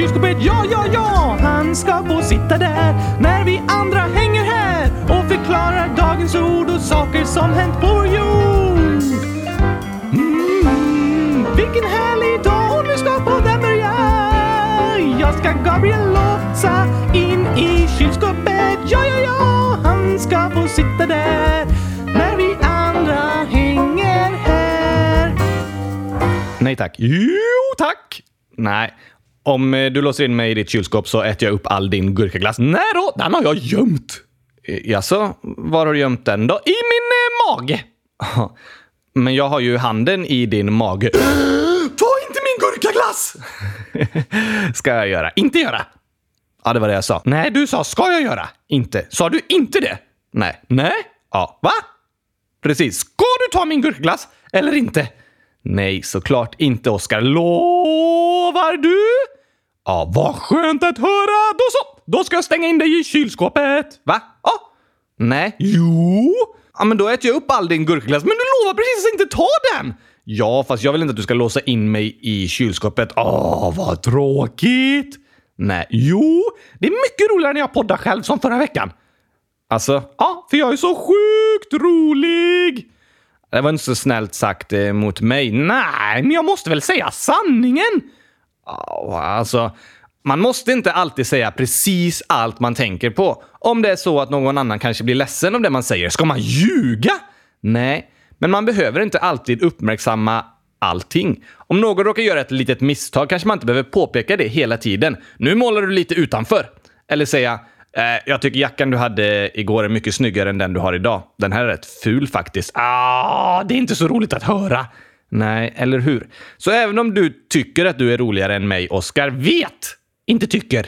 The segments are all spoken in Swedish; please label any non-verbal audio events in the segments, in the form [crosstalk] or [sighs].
kylskåpet. Ja, ja, ja, han ska få sitta där när vi andra hänger här och förklarar dagens ord och saker som hänt på vår jord. Mm, vilken härlig dag och nu ska podden börja. Jag ska Gabriel låsa in i kylskåpet. Ja, ja, ja, han ska få sitta där när vi andra hänger här. Nej tack. Jo tack! Nej. Om eh, du låser in mig i ditt kylskåp så äter jag upp all din gurkaglass. Nej då, den har jag gömt. Eh, jaså, var har du gömt den då? I min eh, mage. Men jag har ju handen i din mage. [gasps] Ta inte min gurkaglass! [laughs] Ska jag göra? Inte göra. Ja, det var det jag sa. Nej, du sa ska jag göra? Inte. Sa du inte det? Nej. Nej? Ja. Va? Precis. Ska du ta min gurkaglass eller inte? Nej, såklart inte, Oskar. Lovar du? Ja, vad skönt att höra. Då så! Då ska jag stänga in dig i kylskåpet. Va? Ja. Nej. Jo. Ja, men då äter jag upp all din gurkaglass. Men du lovar precis att inte ta den! Ja, fast jag vill inte att du ska låsa in mig i kylskåpet. Åh, vad tråkigt! Nej, jo, det är mycket roligare när jag poddar själv som förra veckan. Alltså? Ja, för jag är så sjukt rolig! Det var inte så snällt sagt eh, mot mig. Nej, men jag måste väl säga sanningen? Oh, Alltså, man måste inte alltid säga precis allt man tänker på. Om det är så att någon annan kanske blir ledsen av det man säger. Ska man ljuga? Nej, men man behöver inte alltid uppmärksamma allting. Om någon råkar göra ett litet misstag kanske man inte behöver påpeka det hela tiden. Nu målar du lite utanför. Eller säga eh, “Jag tycker jackan du hade igår är mycket snyggare än den du har idag. Den här är rätt ful faktiskt.” Ah, det är inte så roligt att höra. Nej, eller hur? Så även om du tycker att du är roligare än mig, Oskar, vet! Inte tycker.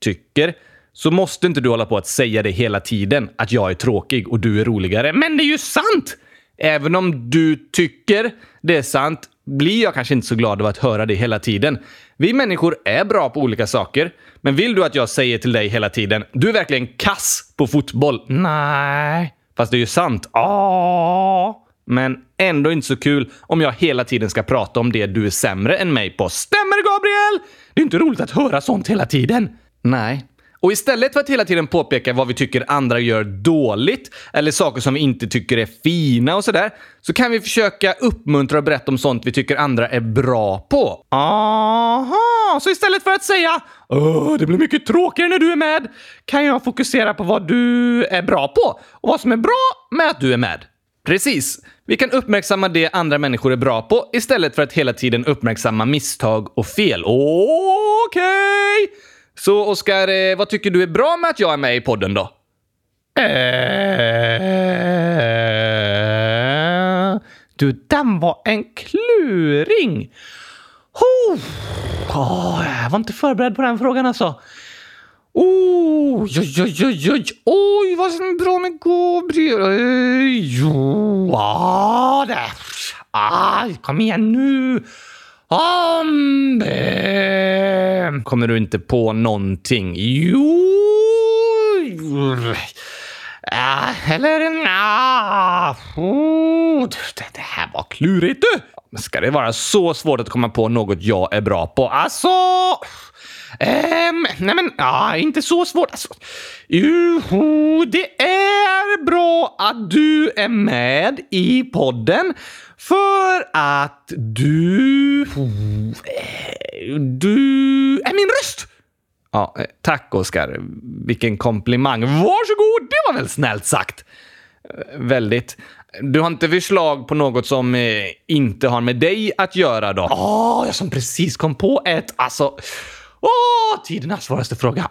Tycker. Så måste inte du hålla på att säga det hela tiden, att jag är tråkig och du är roligare. Men det är ju sant! Även om du tycker det är sant blir jag kanske inte så glad av att höra det hela tiden. Vi människor är bra på olika saker, men vill du att jag säger till dig hela tiden “Du är verkligen kass på fotboll”? Nej. Fast det är ju sant. Ja. Men ändå inte så kul om jag hela tiden ska prata om det du är sämre än mig på. Stämmer Gabriel? Det är inte roligt att höra sånt hela tiden. Nej. Och istället för att hela tiden påpeka vad vi tycker andra gör dåligt eller saker som vi inte tycker är fina och sådär, så kan vi försöka uppmuntra och berätta om sånt vi tycker andra är bra på. Aha, så istället för att säga Åh, det blir mycket tråkigare när du är med, kan jag fokusera på vad du är bra på och vad som är bra med att du är med. Precis. Vi kan uppmärksamma det andra människor är bra på istället för att hela tiden uppmärksamma misstag och fel. Okej! Så Oskar, eh, vad tycker du är bra med att jag är med i podden då? Eh, du, den var en kluring! Oh, jag var inte förberedd på den frågan alltså. Oh, oj, oj, oj, oj, oj, vad som är bra med Gabriel. Oj, Jo, ah, det. Ah, kom igen nu. Um. Kommer du inte på någonting? Jo. Ah, eller ah, oh, det, här var klurigt du. Ska det vara så svårt att komma på något jag är bra på? Alltså... Ehm, nej men, ja, inte så svårt. Alltså, juhu, det är bra att du är med i podden för att du... Eh, du är min röst! Ja, eh, tack Oskar. Vilken komplimang. Varsågod, det var väl snällt sagt. Eh, väldigt. Du har inte förslag på något som eh, inte har med dig att göra då? Åh, jag som precis kom på ett. Alltså, åh, tidernas svåraste fråga.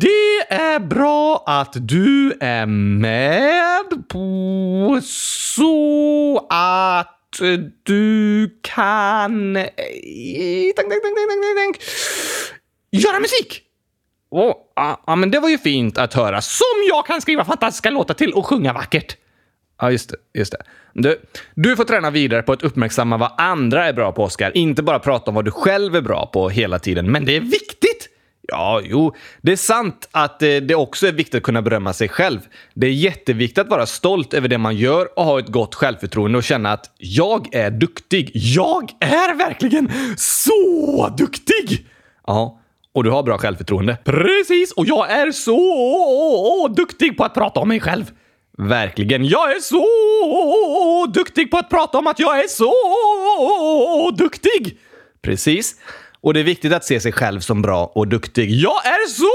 Det är bra att du är med på så att du kan... Tänk, tänk, tänk, tänk, tänk. Göra musik! Åh, ah, ja, men det var ju fint att höra. Som jag kan skriva fantastiska låtar till och sjunga vackert. Ja, just det. Just det. Du, du får träna vidare på att uppmärksamma vad andra är bra på, Oskar. Inte bara prata om vad du själv är bra på hela tiden. Men det är viktigt! Ja, jo, det är sant att eh, det också är viktigt att kunna berömma sig själv. Det är jätteviktigt att vara stolt över det man gör och ha ett gott självförtroende och känna att jag är duktig. Jag är verkligen så duktig! Ja, och du har bra självförtroende. Precis, och jag är så duktig på att prata om mig själv. Verkligen. Jag är så duktig på att prata om att jag är så duktig! Precis. Och det är viktigt att se sig själv som bra och duktig. Jag är så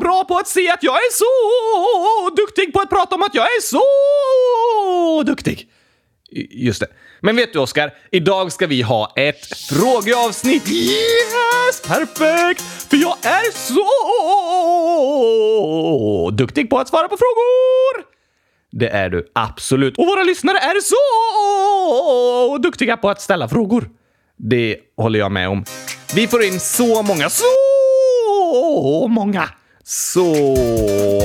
bra på att se att jag är så duktig på att prata om att jag är så duktig. Just det. Men vet du Oskar? Idag ska vi ha ett frågeavsnitt. Yes! Perfekt! För jag är så duktig på att svara på frågor! Det är du absolut. Och våra lyssnare är så duktiga på att ställa frågor. Det håller jag med om. Vi får in så många, så många, så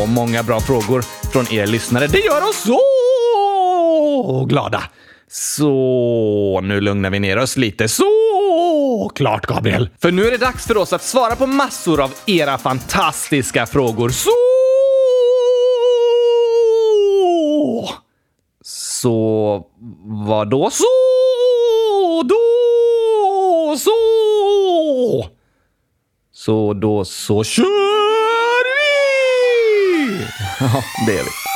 många bra frågor från er lyssnare. Det gör oss så glada. Så nu lugnar vi ner oss lite. Så klart, Gabriel. För nu är det dags för oss att svara på massor av era fantastiska frågor. Så... Så... Vad då? Så... Då... Så... Så då så kör vi! Ja, det är vi.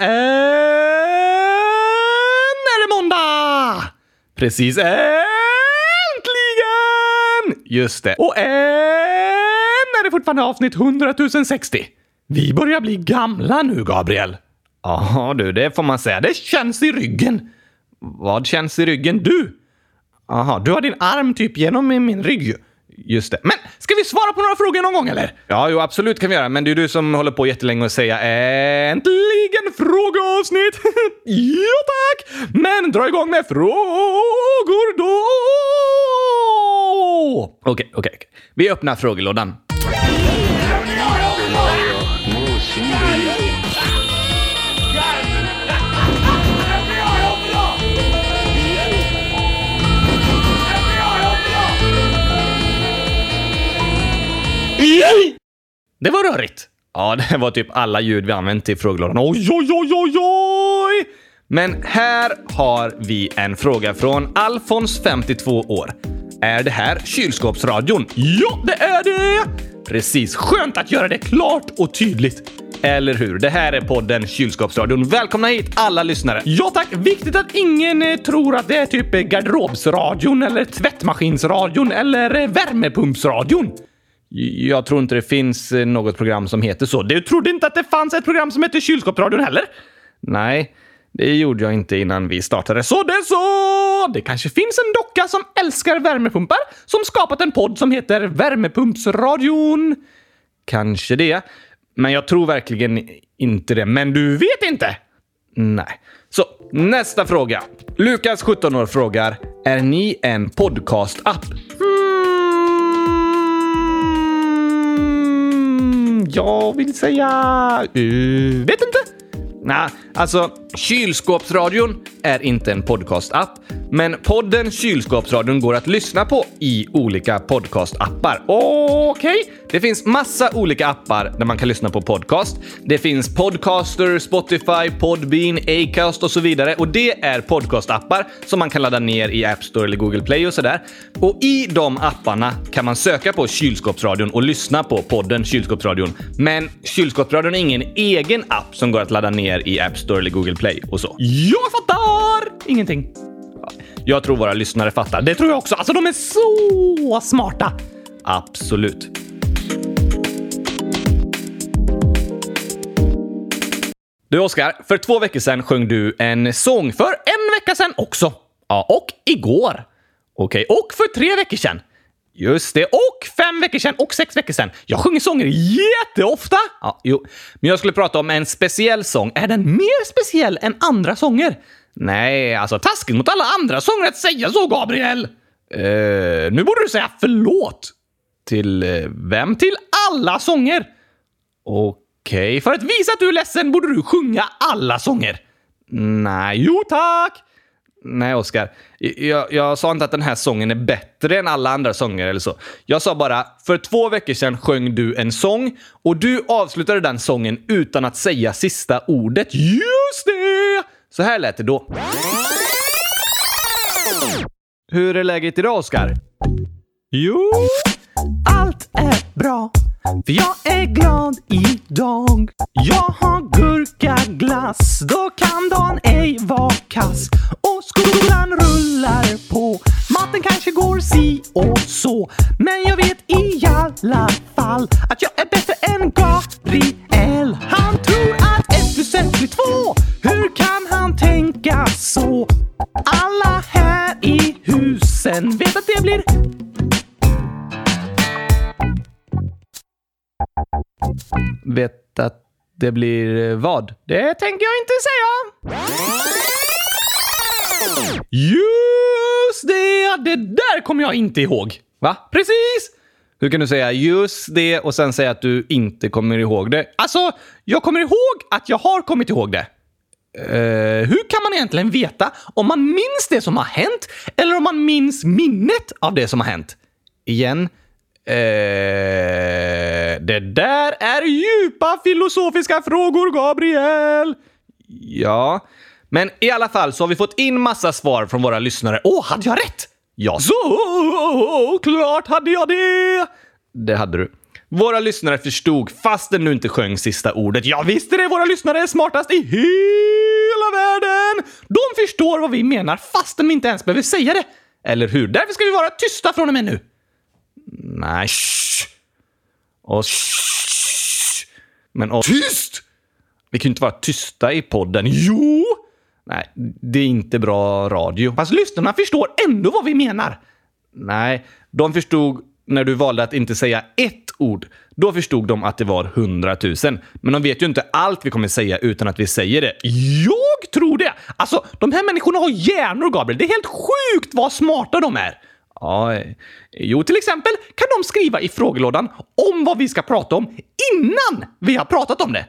Är det måndag! Precis, äntligen! Just det. Och än är det fortfarande avsnitt 100 060. Vi börjar bli gamla nu, Gabriel. Ja, du, det får man säga. Det känns i ryggen. Vad känns i ryggen? Du? Aha, du har din arm typ genom min rygg ju. Just det. Men ska vi svara på några frågor någon gång eller? Ja, jo, absolut kan vi göra. Men det är du som håller på jättelänge och säga äntligen frågeavsnitt. [laughs] ja, tack! Men dra igång med frågor då! Okej, okay, okej. Okay. okay. Vi öppnar frågelådan. Det var rörigt. Ja, [laughs] det var typ alla ljud vi använt i frågelådan. Oj, oj, oj, oj, oj! Men här har vi en fråga från Alfons, 52 år. Är det här kylskåpsradion? Ja, det är det! Precis. Skönt att göra det klart och tydligt. Eller hur? Det här är podden Kylskåpsradion. Välkomna hit alla lyssnare. Ja tack! Viktigt att ingen eh, tror att det är typ eh, garderobsradion eller tvättmaskinsradion eller eh, värmepumpsradion. Jag tror inte det finns eh, något program som heter så. Du trodde inte att det fanns ett program som heter Kylskåpsradion heller? Nej, det gjorde jag inte innan vi startade. Så det är så! Det kanske finns en docka som älskar värmepumpar som skapat en podd som heter Värmepumpsradion. Kanske det. Men jag tror verkligen inte det. Men du vet inte? Nej. Så, nästa fråga. Lukas, 17 år, frågar Är ni en podcast-app? Hmm, jag vill säga... Uh, vet inte. Nej, alltså kylskåpsradion är inte en podcastapp, men podden Kylskåpsradion går att lyssna på i olika podcastappar. Okej, okay. det finns massa olika appar där man kan lyssna på podcast. Det finns Podcaster, Spotify, Podbean, Acast och så vidare och det är podcastappar som man kan ladda ner i App Store eller Google Play och sådär. Och i de apparna kan man söka på Kylskåpsradion och lyssna på podden Kylskåpsradion. Men Kylskåpsradion är ingen egen app som går att ladda ner i App Store eller Google Play och så. Jag fattar ingenting. Jag tror våra lyssnare fattar. Det tror jag också. Alltså, de är så smarta. Absolut. Du Oskar, för två veckor sedan sjöng du en sång. För en vecka sedan också. Ja, och igår. Okej, okay. och för tre veckor sedan. Just det, och fem veckor sedan och sex veckor sedan. Jag sjunger sånger jätteofta! Ja, jo. Men jag skulle prata om en speciell sång. Är den mer speciell än andra sånger? Nej, alltså taskigt mot alla andra sånger att säga så, Gabriel! Uh, nu borde du säga förlåt. Till uh, vem? Till alla sånger! Okej, okay. för att visa att du är ledsen borde du sjunga alla sånger. Nej, jo tack! Nej, Oskar. Jag, jag, sa inte att den här sången är bättre än alla andra sånger eller så. Jag sa bara, för två veckor sedan sjöng du en sång och du avslutade den sången utan att säga sista ordet. Just det! Så här lät det då. Hur är läget idag, Oskar? Jo, allt är bra. För jag är glad idag. Jag har gurkaglass, då kan dagen ej vara kass. Och skolan rullar på. Maten kanske går si och så. Men jag vet i alla fall att jag är bättre än Gabriel. Han tror att ett plus ett blir två. Hur kan han tänka så? Alla här i husen vet att det blir Vet att det blir eh, vad? Det tänker jag inte säga. Just det! Det där kommer jag inte ihåg. Va? Precis! Hur kan du säga just det och sen säga att du inte kommer ihåg det? Alltså, jag kommer ihåg att jag har kommit ihåg det. Uh, hur kan man egentligen veta om man minns det som har hänt eller om man minns minnet av det som har hänt? Igen, Eh, det där är djupa filosofiska frågor, Gabriel! Ja, men i alla fall så har vi fått in massa svar från våra lyssnare. Åh, oh, hade jag rätt? Ja, så klart hade jag det! Det hade du. Våra lyssnare förstod fast den nu inte sjöng sista ordet. Ja, visst är det våra lyssnare är smartast i hela världen! De förstår vad vi menar fastän vi inte ens behöver säga det. Eller hur? Därför ska vi vara tysta från och med nu. Nej, shh. Och shh. Men och Tyst! Vi kan ju inte vara tysta i podden. Jo! Nej, det är inte bra radio. Fast lyssnarna förstår ändå vad vi menar. Nej, de förstod när du valde att inte säga ett ord. Då förstod de att det var hundratusen. Men de vet ju inte allt vi kommer säga utan att vi säger det. Jag tror det! Alltså, de här människorna har hjärnor, Gabriel. Det är helt sjukt vad smarta de är. Ja, jo, till exempel kan de skriva i frågelådan om vad vi ska prata om innan vi har pratat om det.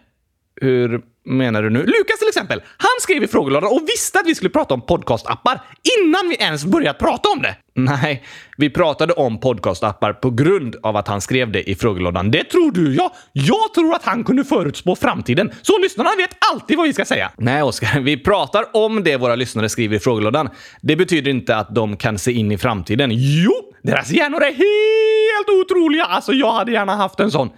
Hur menar du nu? Lukas till exempel, han skrev i frågelådan och visste att vi skulle prata om podcastappar innan vi ens börjat prata om det. Nej, vi pratade om podcastappar på grund av att han skrev det i frågelådan. Det tror du ja! Jag tror att han kunde förutspå framtiden, så lyssnarna vet alltid vad vi ska säga. Nej, Oskar, vi pratar om det våra lyssnare skriver i frågelådan. Det betyder inte att de kan se in i framtiden. Jo, deras hjärnor är helt otroliga! Alltså, jag hade gärna haft en sån.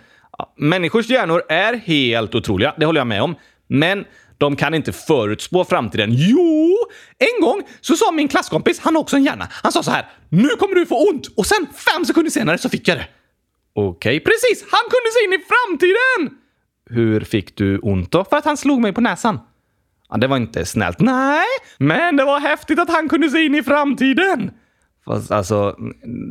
Människors hjärnor är helt otroliga, det håller jag med om. Men de kan inte förutspå framtiden. Jo! En gång så sa min klasskompis, han har också en hjärna, han sa så här “Nu kommer du få ont” och sen fem sekunder senare så fick jag det. Okej, okay. precis! Han kunde se in i framtiden! Hur fick du ont då? För att han slog mig på näsan. Ja, det var inte snällt. Nej, men det var häftigt att han kunde se in i framtiden. Fast alltså,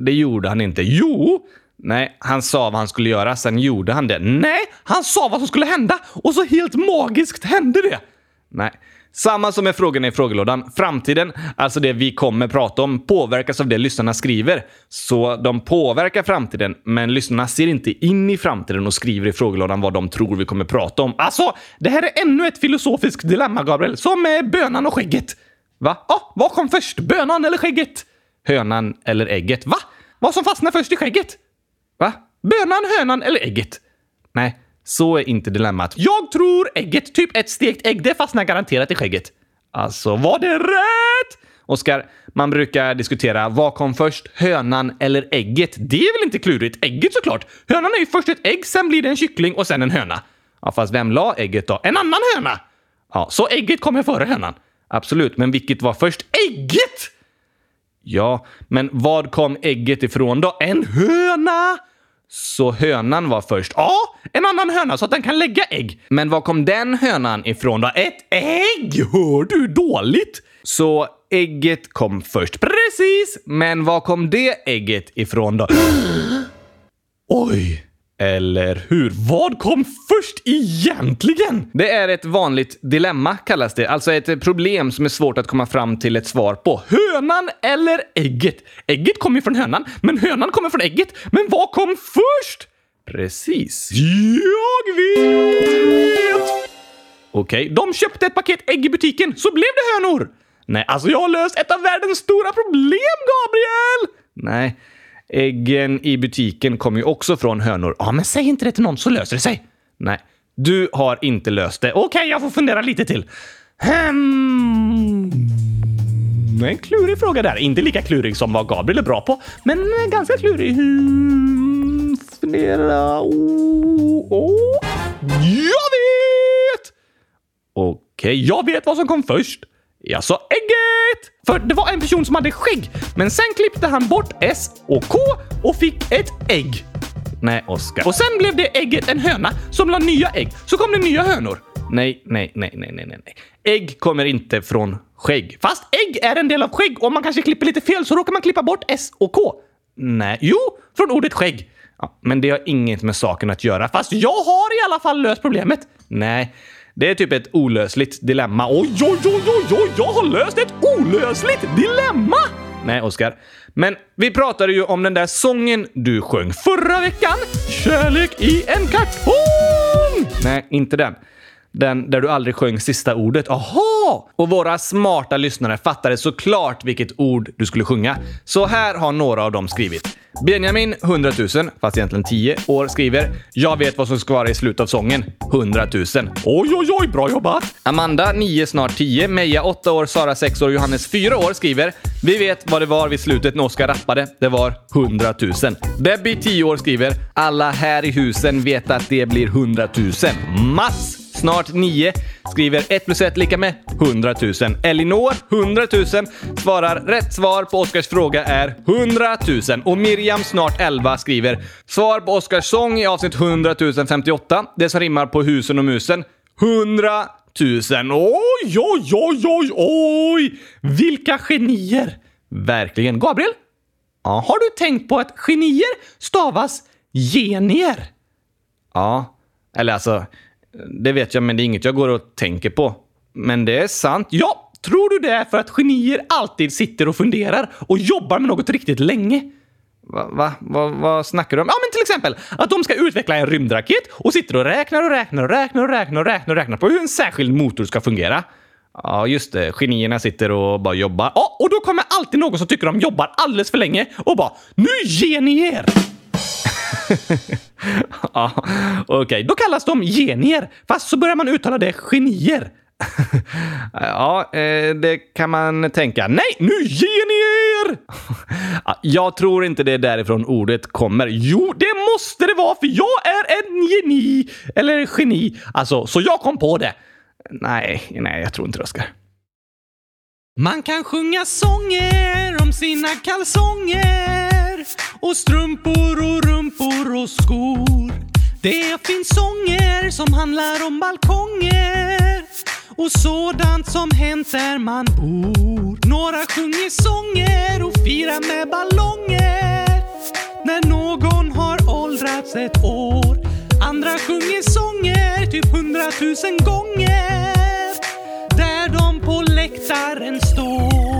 det gjorde han inte. Jo, Nej, han sa vad han skulle göra, sen gjorde han det. Nej, han sa vad som skulle hända och så helt magiskt hände det. Nej. Samma som med frågorna i frågelådan. Framtiden, alltså det vi kommer prata om, påverkas av det lyssnarna skriver. Så de påverkar framtiden, men lyssnarna ser inte in i framtiden och skriver i frågelådan vad de tror vi kommer prata om. Alltså, det här är ännu ett filosofiskt dilemma, Gabriel. Som med bönan och skägget. Va? Ja, vad kom först? Bönan eller skägget? Hönan eller ägget? Va? Vad som fastnade först i skägget? Bönan, hönan eller ägget? Nej, så är inte dilemmat. Jag tror ägget. Typ ett stekt ägg. Det fastnar garanterat i skägget. Alltså, var det rätt? Oskar, man brukar diskutera vad kom först, hönan eller ägget? Det är väl inte klurigt? Ägget såklart. Hönan är ju först ett ägg, sen blir det en kyckling och sen en höna. Ja, fast vem la ägget då? En annan höna! Ja, så ägget kommer före hönan? Absolut, men vilket var först? Ägget! Ja, men vad kom ägget ifrån då? En höna! Så hönan var först? Ja, en annan höna så att den kan lägga ägg. Men var kom den hönan ifrån då? Ett ägg! Hör du dåligt? Så ägget kom först? Precis! Men var kom det ägget ifrån då? [gasps] Oj! Eller hur? Vad kom först egentligen? Det är ett vanligt dilemma kallas det. Alltså ett problem som är svårt att komma fram till ett svar på. Hönan eller ägget? Ägget kommer ju från hönan, men hönan kommer från ägget. Men vad kom först? Precis. Jag vet! Okej, de köpte ett paket ägg i butiken, så blev det hönor! Nej, alltså jag har löst ett av världens stora problem, Gabriel! Nej, äggen i butiken kommer ju också från hönor. Ja, men säg inte det till någon så löser det sig. Nej, du har inte löst det. Okej, jag får fundera lite till. Hmm. En klurig fråga där. Inte lika klurig som vad Gabriel är bra på, men ganska klurig. Hmm. Fundera. Oh, oh. Jag vet! Okej, jag vet vad som kom först. Jag sa ägget! För det var en person som hade skägg, men sen klippte han bort S och K och fick ett ägg. Nej, Oskar. Och sen blev det ägget en höna som la nya ägg, så kom det nya hönor. Nej, nej, nej, nej, nej, nej. Ägg kommer inte från skägg. Fast ägg är en del av skägg och om man kanske klipper lite fel så råkar man klippa bort S och K. Nej, jo, från ordet skägg. Ja, men det har inget med saken att göra. Fast jag har i alla fall löst problemet. Nej, det är typ ett olösligt dilemma. Oj, oj, oj, oj, oj, jag har löst ett olösligt dilemma! Nej, Oskar. Men vi pratade ju om den där sången du sjöng förra veckan. Kärlek i en kartong! Nej, inte den. Den där du aldrig sjöng sista ordet. Aha! Och våra smarta lyssnare fattade såklart vilket ord du skulle sjunga. Så här har några av dem skrivit. Benjamin, 100 000, fast egentligen 10 år, skriver “Jag vet vad som ska vara i slutet av sången. 100 000. Oj, oj, oj, bra jobbat! Amanda, 9, snart 10, Meja, 8 år, Sara, 6 år, Johannes, 4 år, skriver “Vi vet vad det var vid slutet när Oskar rappade. Det var 100 000. Debbie, 10 år, skriver “Alla här i husen vet att det blir 100 000. Mats, snart 9, skriver 1 plus 1 lika med 100 000. Elinor, 100 000, svarar rätt svar på Oskars fråga är 100 000. Och Miriam, snart 11, skriver svar på Oskars sång i avsnitt 100 058, det som rimmar på husen och musen, 100 000. Oj, oj, oj, oj, oj! Vilka genier! Verkligen. Gabriel? Ja, har du tänkt på att genier stavas genier? Ja, eller alltså, det vet jag, men det är inget jag går och tänker på. Men det är sant. Ja, tror du det är för att genier alltid sitter och funderar och jobbar med något riktigt länge? Va? va? va vad snackar du om? Ja, men till exempel att de ska utveckla en rymdraket och sitter och räknar och räknar och räknar och räknar och räknar och räknar på hur en särskild motor ska fungera. Ja, just det. Genierna sitter och bara jobbar. Ja, och då kommer alltid någon som tycker de jobbar alldeles för länge och bara “Nu ger ni er!” [laughs] ja, Okej, okay. då kallas de genier, fast så börjar man uttala det genier. [laughs] ja, eh, det kan man tänka. Nej, nu genier! [laughs] jag tror inte det är därifrån ordet kommer. Jo, det måste det vara, för jag är en geni. Eller geni. Alltså, så jag kom på det. Nej, nej, jag tror inte det, Oskar. Man kan sjunga sånger om sina kalsonger och strumpor och rumpor och skor. Det finns sånger som handlar om balkonger och sådant som hänt där man bor. Några sjunger sånger och firar med ballonger när någon har åldrats ett år. Andra sjunger sånger typ hundratusen gånger där de på läktaren står.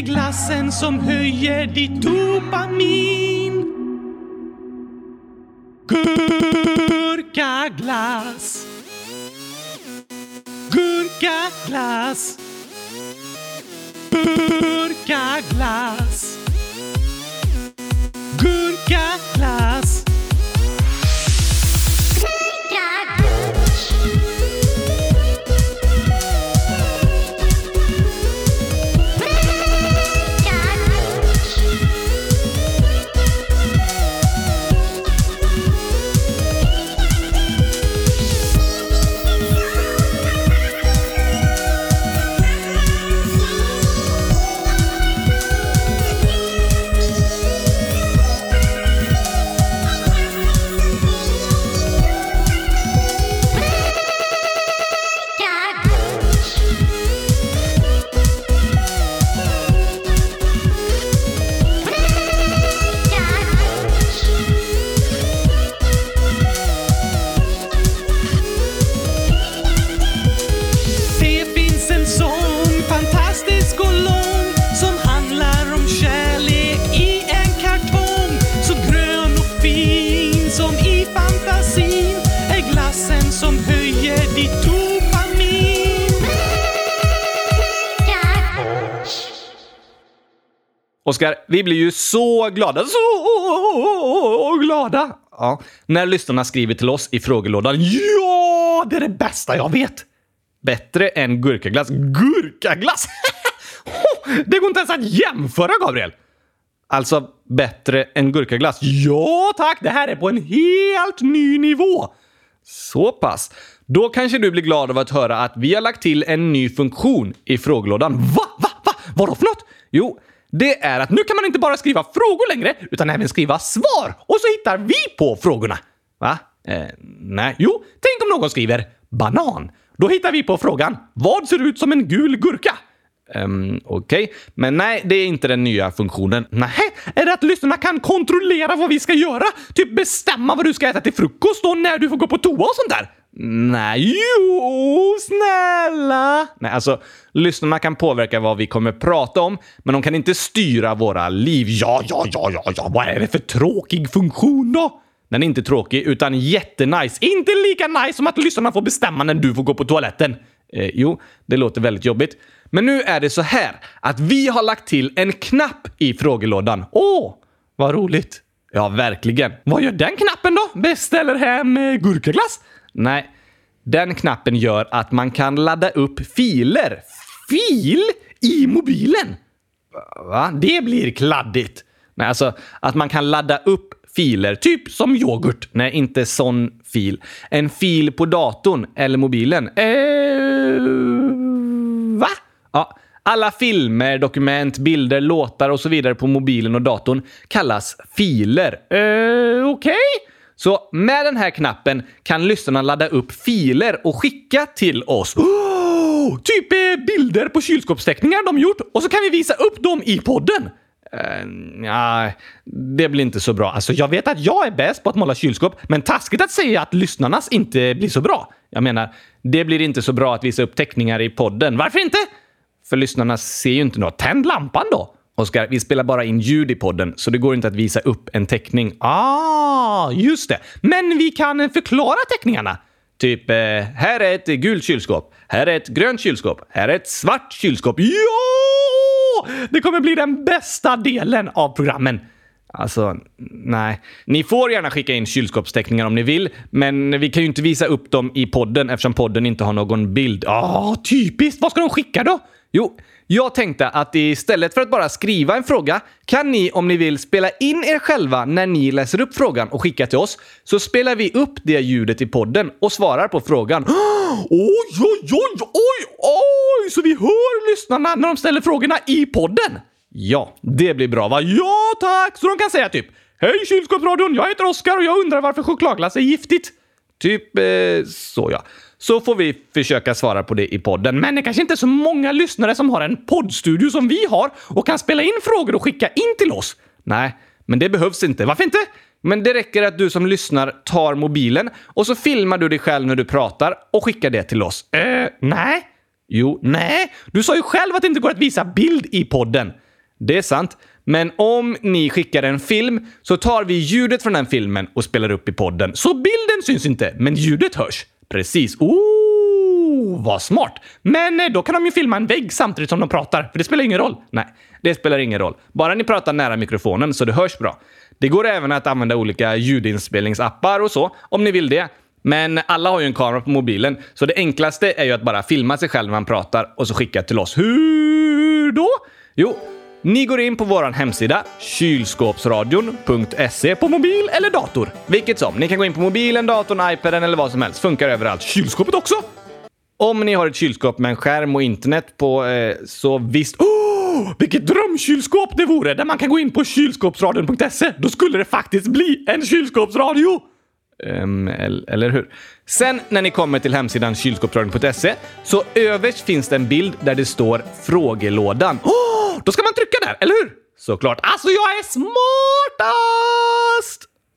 Glassen som höjer ditt dopamin. Vi blir ju så glada, så glada ja, när lyssnarna skriver till oss i frågelådan. Ja, det är det bästa jag vet! Bättre än gurkaglass. Gurkaglass! [laughs] det går inte ens att jämföra, Gabriel! Alltså, bättre än gurkaglass? Ja, tack! Det här är på en helt ny nivå! Så pass. Då kanske du blir glad av att höra att vi har lagt till en ny funktion i frågelådan. Va? Va? Va? Vadå för något? Jo, det är att nu kan man inte bara skriva frågor längre, utan även skriva svar. Och så hittar vi på frågorna. Va? Eh, nej. Jo, tänk om någon skriver banan. Då hittar vi på frågan vad ser ut som en gul gurka? Um, Okej, men nej, det är inte den nya funktionen. Nej, är det att lyssnarna kan kontrollera vad vi ska göra? Typ bestämma vad du ska äta till frukost och när du får gå på toa och sånt där? Nej, jo, snälla! Nej, alltså, lyssnarna kan påverka vad vi kommer prata om, men de kan inte styra våra liv. Ja, ja, ja, ja, ja, vad är det för tråkig funktion då? Den är inte tråkig, utan jättenice. Inte lika nice som att lyssnarna får bestämma när du får gå på toaletten. Eh, jo, det låter väldigt jobbigt. Men nu är det så här att vi har lagt till en knapp i frågelådan. Åh, vad roligt! Ja, verkligen. Vad gör den knappen då? Beställer hem eh, gurkaglass? Nej, den knappen gör att man kan ladda upp filer. Fil? I mobilen? Va? Det blir kladdigt. Nej, alltså att man kan ladda upp filer, typ som yoghurt. Nej, inte sån fil. En fil på datorn eller mobilen. Eh, va? Ja, alla filmer, dokument, bilder, låtar och så vidare på mobilen och datorn kallas filer. Eh, Okej? Så med den här knappen kan lyssnarna ladda upp filer och skicka till oss. Oh, typ eh, bilder på kylskåpsteckningar de gjort och så kan vi visa upp dem i podden. Uh, ja, det blir inte så bra. Alltså, jag vet att jag är bäst på att måla kylskåp, men taskigt att säga att lyssnarnas inte blir så bra. Jag menar, det blir inte så bra att visa upp teckningar i podden. Varför inte? För lyssnarna ser ju inte något. Tänd lampan då! Oskar, vi spelar bara in ljud i podden, så det går inte att visa upp en teckning. Ah, just det. Men vi kan förklara teckningarna. Typ, eh, här är ett gult kylskåp. Här är ett grönt kylskåp. Här är ett svart kylskåp. Ja! Det kommer bli den bästa delen av programmen. Alltså, nej. Ni får gärna skicka in kylskåpsteckningar om ni vill, men vi kan ju inte visa upp dem i podden eftersom podden inte har någon bild. Ah, typiskt! Vad ska de skicka då? Jo, jag tänkte att istället för att bara skriva en fråga kan ni om ni vill spela in er själva när ni läser upp frågan och skickar till oss. Så spelar vi upp det ljudet i podden och svarar på frågan. [gasps] Oj, oj, oj, oj, oj! Så vi hör lyssnarna när de ställer frågorna i podden? Ja, det blir bra va? Ja tack! Så de kan säga typ Hej kylskåpsradion, jag heter Oskar och jag undrar varför chokladglass är giftigt. Typ eh, så ja. Så får vi försöka svara på det i podden. Men det kanske inte är så många lyssnare som har en poddstudio som vi har och kan spela in frågor och skicka in till oss. Nej, men det behövs inte. Varför inte? Men det räcker att du som lyssnar tar mobilen och så filmar du dig själv när du pratar och skickar det till oss. Eh, nej. Jo, nej. Du sa ju själv att det inte går att visa bild i podden. Det är sant. Men om ni skickar en film så tar vi ljudet från den filmen och spelar upp i podden. Så bilden syns inte, men ljudet hörs. Precis. Oh, vad smart! Men eh, då kan de ju filma en vägg samtidigt som de pratar, för det spelar ingen roll. Nej, det spelar ingen roll. Bara ni pratar nära mikrofonen så det hörs bra. Det går även att använda olika ljudinspelningsappar och så, om ni vill det. Men alla har ju en kamera på mobilen, så det enklaste är ju att bara filma sig själv när man pratar och så skicka till oss. Hur då? Jo, ni går in på vår hemsida kylskåpsradion.se på mobil eller dator. Vilket som. Ni kan gå in på mobilen, datorn, iPaden eller vad som helst. Funkar överallt. Kylskåpet också! Om ni har ett kylskåp med en skärm och internet på, eh, så visst... Oh, vilket drömkylskåp det vore! Där man kan gå in på kylskåpsradion.se. Då skulle det faktiskt bli en kylskåpsradio! Um, eller hur? Sen när ni kommer till hemsidan kylskåpsradion.se så överst finns det en bild där det står frågelådan. Oh, då ska man trycka där, eller hur? Såklart. Alltså, jag är smartast!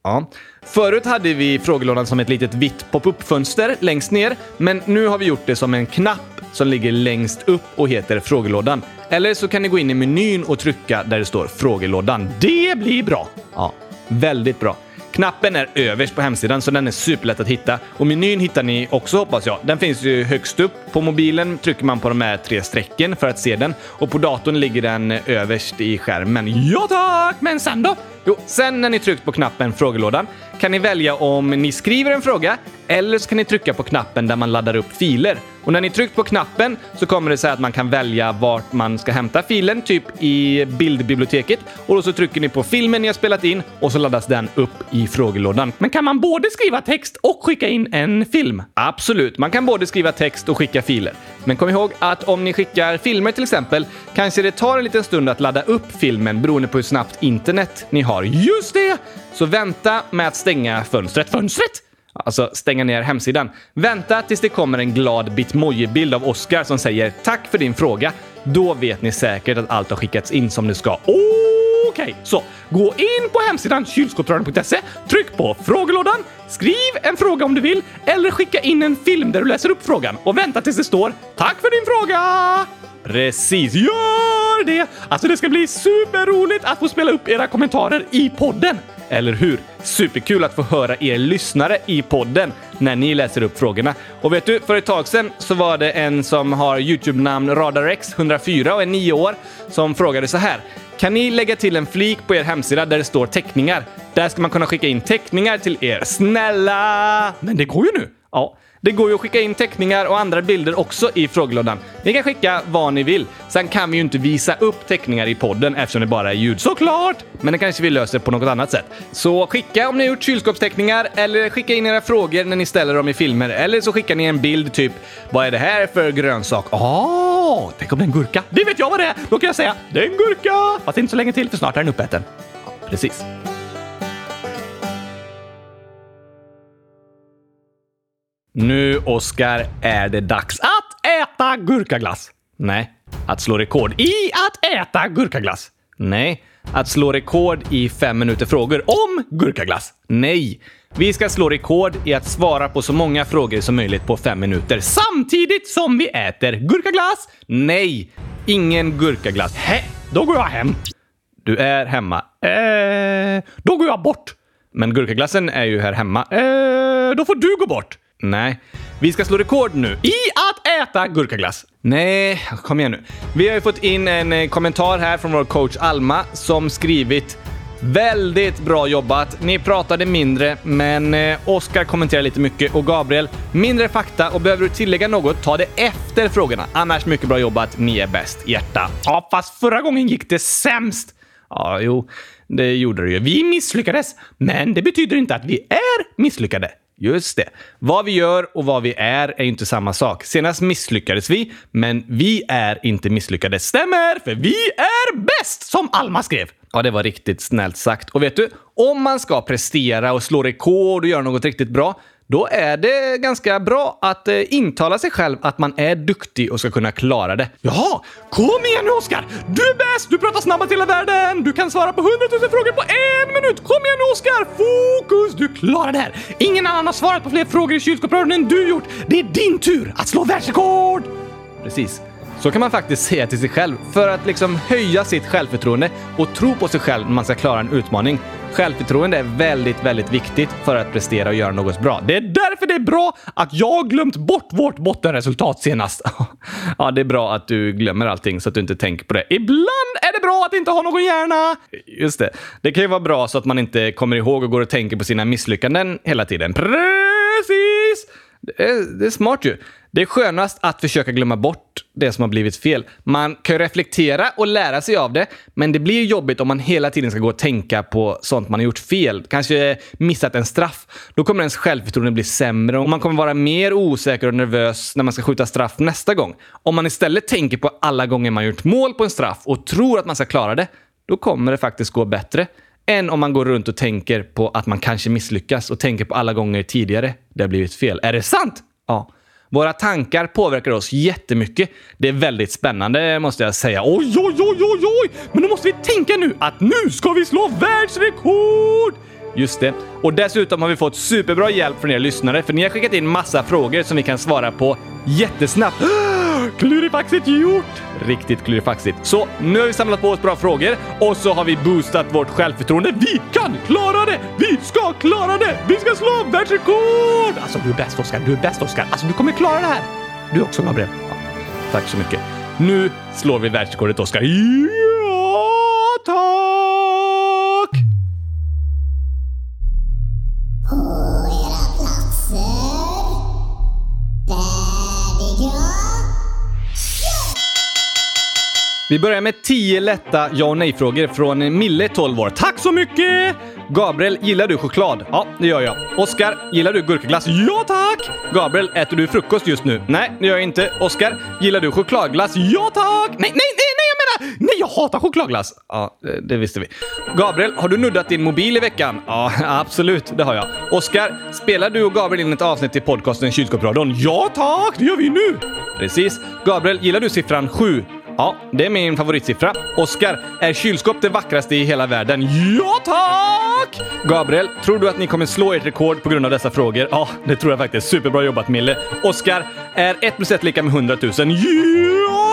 Ja. Förut hade vi frågelådan som ett litet vitt pop-up-fönster längst ner, men nu har vi gjort det som en knapp som ligger längst upp och heter frågelådan. Eller så kan ni gå in i menyn och trycka där det står frågelådan. Det blir bra! Ja, väldigt bra. Knappen är överst på hemsidan så den är superlätt att hitta. Och menyn hittar ni också hoppas jag. Den finns ju högst upp. På mobilen trycker man på de här tre strecken för att se den och på datorn ligger den överst i skärmen. Ja tack! Men sen då? Jo, sen när ni tryckt på knappen frågelådan kan ni välja om ni skriver en fråga eller så kan ni trycka på knappen där man laddar upp filer. Och när ni tryckt på knappen så kommer det säga att man kan välja vart man ska hämta filen, typ i bildbiblioteket. Och då så trycker ni på filmen ni har spelat in och så laddas den upp i frågelådan. Men kan man både skriva text och skicka in en film? Absolut, man kan både skriva text och skicka filer. Men kom ihåg att om ni skickar filmer till exempel, kanske det tar en liten stund att ladda upp filmen beroende på hur snabbt internet ni har. Just det! Så vänta med att stänga fönstret. Fönstret? Alltså stänga ner hemsidan. Vänta tills det kommer en glad bitmoji-bild av Oscar som säger “Tack för din fråga”. Då vet ni säkert att allt har skickats in som det ska. Okej, okay, så gå in på hemsidan kylskåpsradion.se, tryck på frågelådan, skriv en fråga om du vill eller skicka in en film där du läser upp frågan och vänta tills det står “Tack för din fråga”. Precis, gör det! Alltså det ska bli superroligt att få spela upp era kommentarer i podden. Eller hur? Superkul att få höra er lyssnare i podden när ni läser upp frågorna. Och vet du, för ett tag sedan så var det en som har Youtube-namn RadarX104 och är nio år som frågade så här. Kan ni lägga till en flik på er hemsida där det står teckningar? Där ska man kunna skicka in teckningar till er. Snälla! Men det går ju nu. Ja, det går ju att skicka in teckningar och andra bilder också i frågelådan. Ni kan skicka vad ni vill. Sen kan vi ju inte visa upp teckningar i podden eftersom det bara är ljud, såklart! Men det kanske vi löser på något annat sätt. Så skicka om ni har gjort kylskåpsteckningar eller skicka in era frågor när ni ställer dem i filmer. Eller så skickar ni en bild typ “Vad är det här för grönsak?” Åh, tänk om det är en gurka?” “Det vet jag vad det är!” Då kan jag säga “Det är en gurka!” Fast inte så länge till för snart är den uppäten. Precis. Nu, Oskar, är det dags att äta gurkaglass. Nej, att slå rekord i att äta gurkaglass. Nej, att slå rekord i fem minuter frågor om gurkaglass. Nej, vi ska slå rekord i att svara på så många frågor som möjligt på fem minuter samtidigt som vi äter gurkaglass. Nej, ingen gurkaglass. Hä? Då går jag hem. Du är hemma. Eh, då går jag bort. Men gurkaglassen är ju här hemma. Eh, då får du gå bort. Nej. Vi ska slå rekord nu i att äta gurkaglass. Nej, kom igen nu. Vi har ju fått in en eh, kommentar här från vår coach Alma som skrivit Väldigt bra jobbat. Ni pratade mindre, men eh, Oskar kommenterar lite mycket och Gabriel, mindre fakta och behöver du tillägga något, ta det efter frågorna. Annars mycket bra jobbat. Ni är bäst. Hjärta. Ja, fast förra gången gick det sämst. Ja, jo, det gjorde det ju. Vi misslyckades, men det betyder inte att vi är misslyckade. Just det. Vad vi gör och vad vi är är inte samma sak. Senast misslyckades vi, men vi är inte misslyckade. Stämmer! För vi är bäst! Som Alma skrev. Ja, det var riktigt snällt sagt. Och vet du, om man ska prestera och slå rekord och göra något riktigt bra, då är det ganska bra att eh, intala sig själv att man är duktig och ska kunna klara det. Jaha, kom igen nu Oskar! Du är bäst! Du pratar snabbast i hela världen! Du kan svara på hundratusen frågor på en minut! Kom igen nu Oskar! Fokus! Du klarar det här! Ingen annan har svarat på fler frågor i kylskåpsradion än du gjort! Det är din tur att slå världsrekord! Precis. Så kan man faktiskt säga till sig själv för att liksom höja sitt självförtroende och tro på sig själv när man ska klara en utmaning. Självförtroende är väldigt, väldigt viktigt för att prestera och göra något bra. Det är därför det är bra att jag glömt bort vårt bottenresultat senast. [laughs] ja, det är bra att du glömmer allting så att du inte tänker på det. Ibland är det bra att inte ha någon hjärna! Just det. Det kan ju vara bra så att man inte kommer ihåg och går och tänker på sina misslyckanden hela tiden. Precis! Det är, det är smart ju. Det är skönast att försöka glömma bort det som har blivit fel. Man kan ju reflektera och lära sig av det, men det blir jobbigt om man hela tiden ska gå och tänka på sånt man har gjort fel. Kanske missat en straff. Då kommer ens självförtroende bli sämre och man kommer vara mer osäker och nervös när man ska skjuta straff nästa gång. Om man istället tänker på alla gånger man gjort mål på en straff och tror att man ska klara det, då kommer det faktiskt gå bättre än om man går runt och tänker på att man kanske misslyckas och tänker på alla gånger tidigare det har blivit fel. Är det sant? Ja. Våra tankar påverkar oss jättemycket. Det är väldigt spännande måste jag säga. Oj, oj, oj, oj, oj! Men då måste vi tänka nu att nu ska vi slå världsrekord! Just det. Och dessutom har vi fått superbra hjälp från er lyssnare för ni har skickat in massa frågor som vi kan svara på jättesnabbt. [gasps] Klurifaxigt gjort! Riktigt klurifaxigt. Så nu har vi samlat på oss bra frågor och så har vi boostat vårt självförtroende. Vi kan klara det! Vi ska klara det! Vi ska slå världsrekord! Alltså, du är bäst Oskar. Du är bäst Oskar. Alltså, du kommer klara det här. Du också Gabriel. Ja, tack så mycket. Nu slår vi världsrekordet Oskar. Yeah! Vi börjar med 10 lätta ja och nej-frågor från Mille, 12 år. Tack så mycket! Gabriel, gillar du choklad? Ja, det gör jag. Oskar, gillar du gurkaglass? Ja, tack! Gabriel, äter du frukost just nu? Nej, det gör jag inte. Oskar, gillar du chokladglass? Ja, tack! Nej, nej, nej, nej, jag menar! Nej, jag hatar chokladglass! Ja, det, det visste vi. Gabriel, har du nuddat din mobil i veckan? Ja, [laughs] absolut, det har jag. Oskar, spelar du och Gabriel in ett avsnitt i podcasten Kylskåpsradion? Ja, tack! Det gör vi nu! Precis. Gabriel, gillar du siffran 7? Ja, det är min favoritsiffra. Oskar, är kylskåp det vackraste i hela världen? Ja, tack! Gabriel, tror du att ni kommer slå ert rekord på grund av dessa frågor? Ja, det tror jag faktiskt. Superbra jobbat, Mille. Oskar, är 1 plus 1 lika med 100 000? Ja!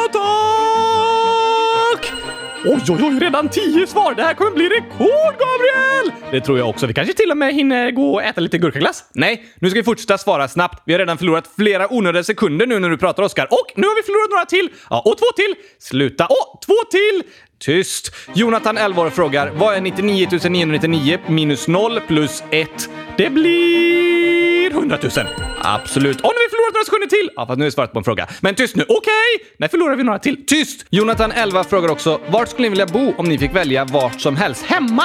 Oj, oj, oj, redan tio svar! Det här kommer bli rekord, Gabriel! Det tror jag också. Vi kanske till och med hinner gå och äta lite gurkaglass? Nej, nu ska vi fortsätta svara snabbt. Vi har redan förlorat flera onödiga sekunder nu när du pratar, Oskar. Och nu har vi förlorat några till! Ja, och två till! Sluta! Och två till! Tyst! Jonathan, 11 år, frågar vad är 99 999 minus 0 plus 1? Det blir 100 000. Absolut. Och nu har vi förlorat några sekunder till! Ja, fast nu har vi svarat på en fråga. Men tyst nu. Okej! Okay. När förlorar vi några till? Tyst! Jonathan, 11, frågar också vart skulle ni vilja bo om ni fick välja vart som helst? Hemma!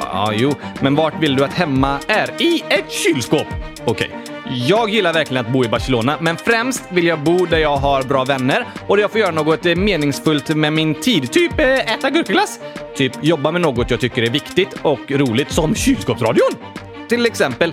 Ja, jo. Men vart vill du att hemma är? I ett kylskåp! Okej. Okay. Jag gillar verkligen att bo i Barcelona, men främst vill jag bo där jag har bra vänner och där jag får göra något eh, meningsfullt med min tid. Typ eh, äta gurkaglass. Typ jobba med något jag tycker är viktigt och roligt, som kylskåpsradion. Till exempel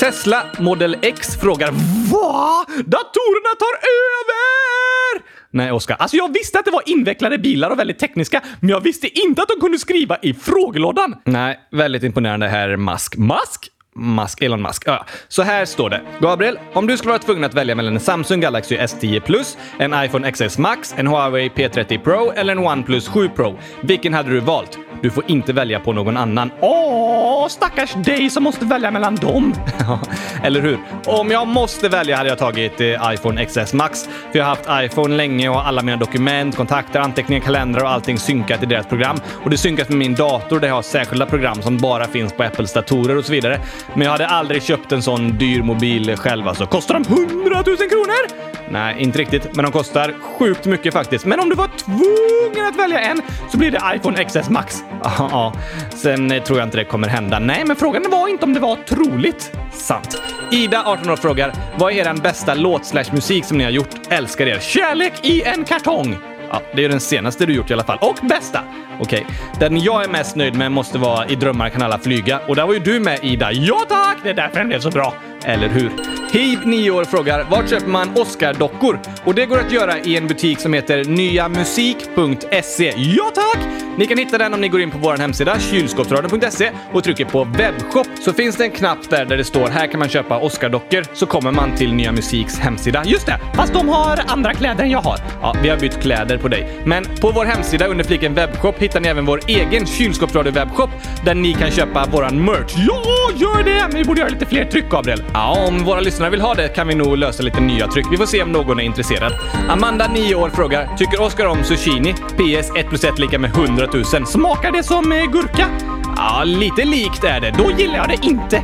Tesla Model X frågar Va? Datorerna tar över! Nej, Oskar. Alltså jag visste att det var invecklade bilar och väldigt tekniska, men jag visste inte att de kunde skriva i frågelådan. Nej, väldigt imponerande herr Musk. Musk? Musk, Elon Musk. Ja. Så här står det. Gabriel, om du skulle vara tvungen att välja mellan en Samsung Galaxy S10 Plus, en iPhone XS Max, en Huawei P30 Pro eller en OnePlus 7 Pro, vilken hade du valt? Du får inte välja på någon annan. Åh, stackars dig som måste välja mellan dem. [laughs] Eller hur? Om jag måste välja hade jag tagit eh, iPhone XS Max. För jag har haft iPhone länge och alla mina dokument, kontakter, anteckningar, kalendrar och allting synkat i deras program. Och det synkas med min dator där jag har särskilda program som bara finns på Apples datorer och så vidare. Men jag hade aldrig köpt en sån dyr mobil själv alltså. Kostar de 100 000 kronor? Nej, inte riktigt, men de kostar sjukt mycket faktiskt. Men om du var tvungen att välja en så blir det iPhone XS Max. [laughs] Ja. Sen eh, tror jag inte det kommer hända. Nej, men frågan var inte om det var troligt. Sant. Ida, 18 år, frågar vad är den bästa låt slash musik som ni har gjort? Älskar er. Kärlek i en kartong. Ja, det är den senaste du gjort i alla fall. Och bästa! Okej, den jag är mest nöjd med måste vara I drömmar kan alla flyga. Och där var ju du med Ida. Ja tack! Det är därför den blev så bra. Eller hur? Hib9år frågar vart köper man Oscar-dockor? Och det går att göra i en butik som heter nyamusik.se. Ja tack! Ni kan hitta den om ni går in på vår hemsida kylskåpsradion.se och trycker på webbshop så finns det en knapp där, där det står här kan man köpa Oscar-dockor så kommer man till Nya Musiks hemsida. Just det! Fast de har andra kläder än jag har. Ja, vi har bytt kläder på dig. Men på vår hemsida under fliken webbshop hittar ni även vår egen kylskåpsradio-webbshop där ni kan köpa våran merch. Ja, gör det! Men vi borde göra lite fler tryck, Gabriel. Ja, om våra lyssnare vill ha det kan vi nog lösa lite nya tryck. Vi får se om någon är intresserad. Amanda, 9 år, frågar Tycker Oskar om zucchini? PS 1 plus 1 lika med 100 000. Smakar det som eh, gurka? Ja, lite likt är det. Då gillar jag det inte.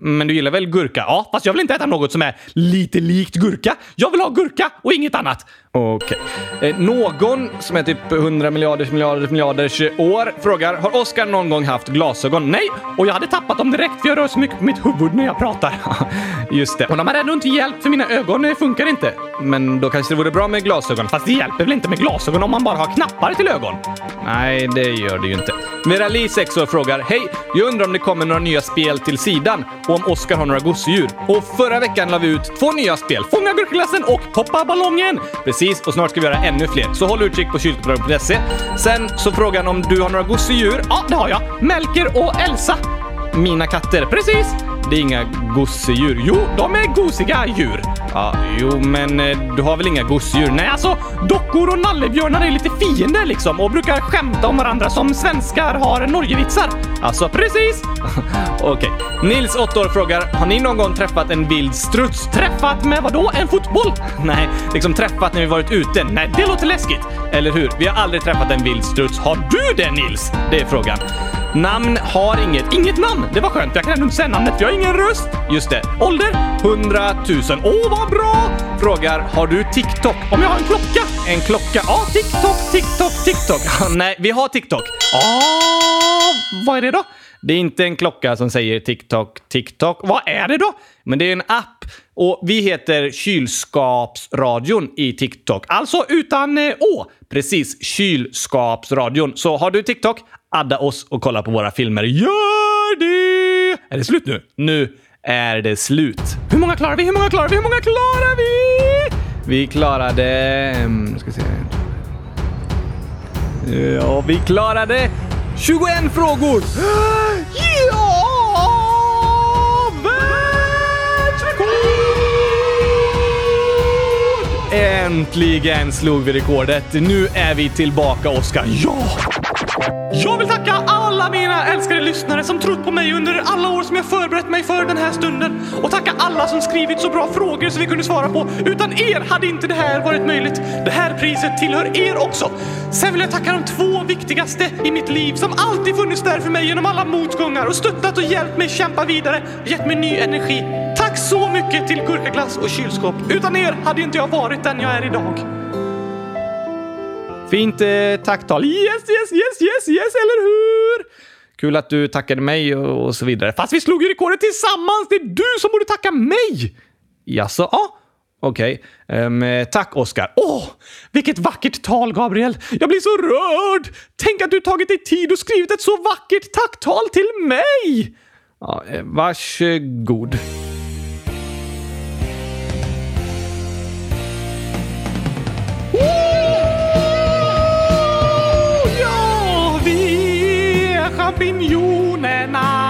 Men du gillar väl gurka? Ja, fast jag vill inte äta något som är lite likt gurka. Jag vill ha gurka och inget annat. Okej. Eh, någon som är typ 100 miljarders miljarders miljarders år frågar Har Oskar någon gång haft glasögon? Nej, och jag hade tappat dem direkt för jag rör så mycket på mitt huvud när jag pratar. [laughs] Just det. Och de har ändå inte hjälpt för mina ögon eh, funkar inte. Men då kanske det vore bra med glasögon. Fast det hjälper väl inte med glasögon om man bara har knappar till ögon? Nej, det gör det ju inte. Merali, 6 år, frågar Hej! Jag undrar om det kommer några nya spel till sidan och om Oskar har några gosedjur. Och förra veckan la vi ut två nya spel. Fånga gurkaglassen och poppa ballongen! Precis, och snart ska vi göra ännu fler. Så håll utkik på kylskåpsradion.se. Sen så frågan om du har några gosedjur. Ja, det har jag. Melker och Elsa. Mina katter. Precis! Det är inga gosedjur. Jo, de är gosiga djur. Ja, jo, men eh, du har väl inga gosedjur? Nej, alltså dockor och nallebjörnar är lite fiender liksom och brukar skämta om varandra som svenskar har Norgevitsar. Alltså, Precis! [laughs] okej. Nils, 8 år, frågar Har ni någon gång träffat en vild struts? Träffat med vadå? En fotboll? [laughs] Nej, liksom träffat när vi varit ute. Nej, det låter läskigt. Eller hur? Vi har aldrig träffat en vild struts. Har du det Nils? Det är frågan. Namn har inget. Inget namn! Det var skönt. Jag kan ändå inte säga namnet för jag har ingen röst. Just det. Ålder? 100 000. Åh, vad bra! Frågar, har du TikTok? Om jag har en klocka? En klocka? Ja, TikTok, TikTok, TikTok. Nej, vi har TikTok. Ah, vad är det då? Det är inte en klocka som säger TikTok, TikTok. Vad är det då? Men det är en app och vi heter Kylskapsradion i TikTok. Alltså utan eh, å. Precis, Kylskapsradion. Så har du TikTok, adda oss och kolla på våra filmer. Gör det! Är det slut nu? Nu är det slut. Hur många klarar vi? Hur många klarar vi? Hur många klarar vi? Vi klarade... Mm, ska se. Ja, vi klarade 21 frågor! Ja! Världsrekord! Äntligen slog vi rekordet. Nu är vi tillbaka, Oskar. Ja! Jag vill tacka alla mina älskade lyssnare som trott på mig under alla år som jag förberett mig för den här stunden. Och tacka alla som skrivit så bra frågor som vi kunde svara på. Utan er hade inte det här varit möjligt. Det här priset tillhör er också. Sen vill jag tacka de två viktigaste i mitt liv som alltid funnits där för mig genom alla motgångar och stöttat och hjälpt mig kämpa vidare och gett mig ny energi. Tack så mycket till gurkaglass och kylskåp. Utan er hade inte jag varit den jag är idag. Fint eh, tacktal. Yes, yes, yes, yes, yes, eller hur? Kul att du tackade mig och, och så vidare. Fast vi slog ju rekordet tillsammans. Det är du som borde tacka mig. Jaså? Ja. Okej. Ehm, tack, Oskar. Åh, vilket vackert tal, Gabriel! Jag blir så rörd! Tänk att du tagit dig tid och skrivit ett så vackert tacktal till mig! Ja, eh, varsågod. Ja, vi är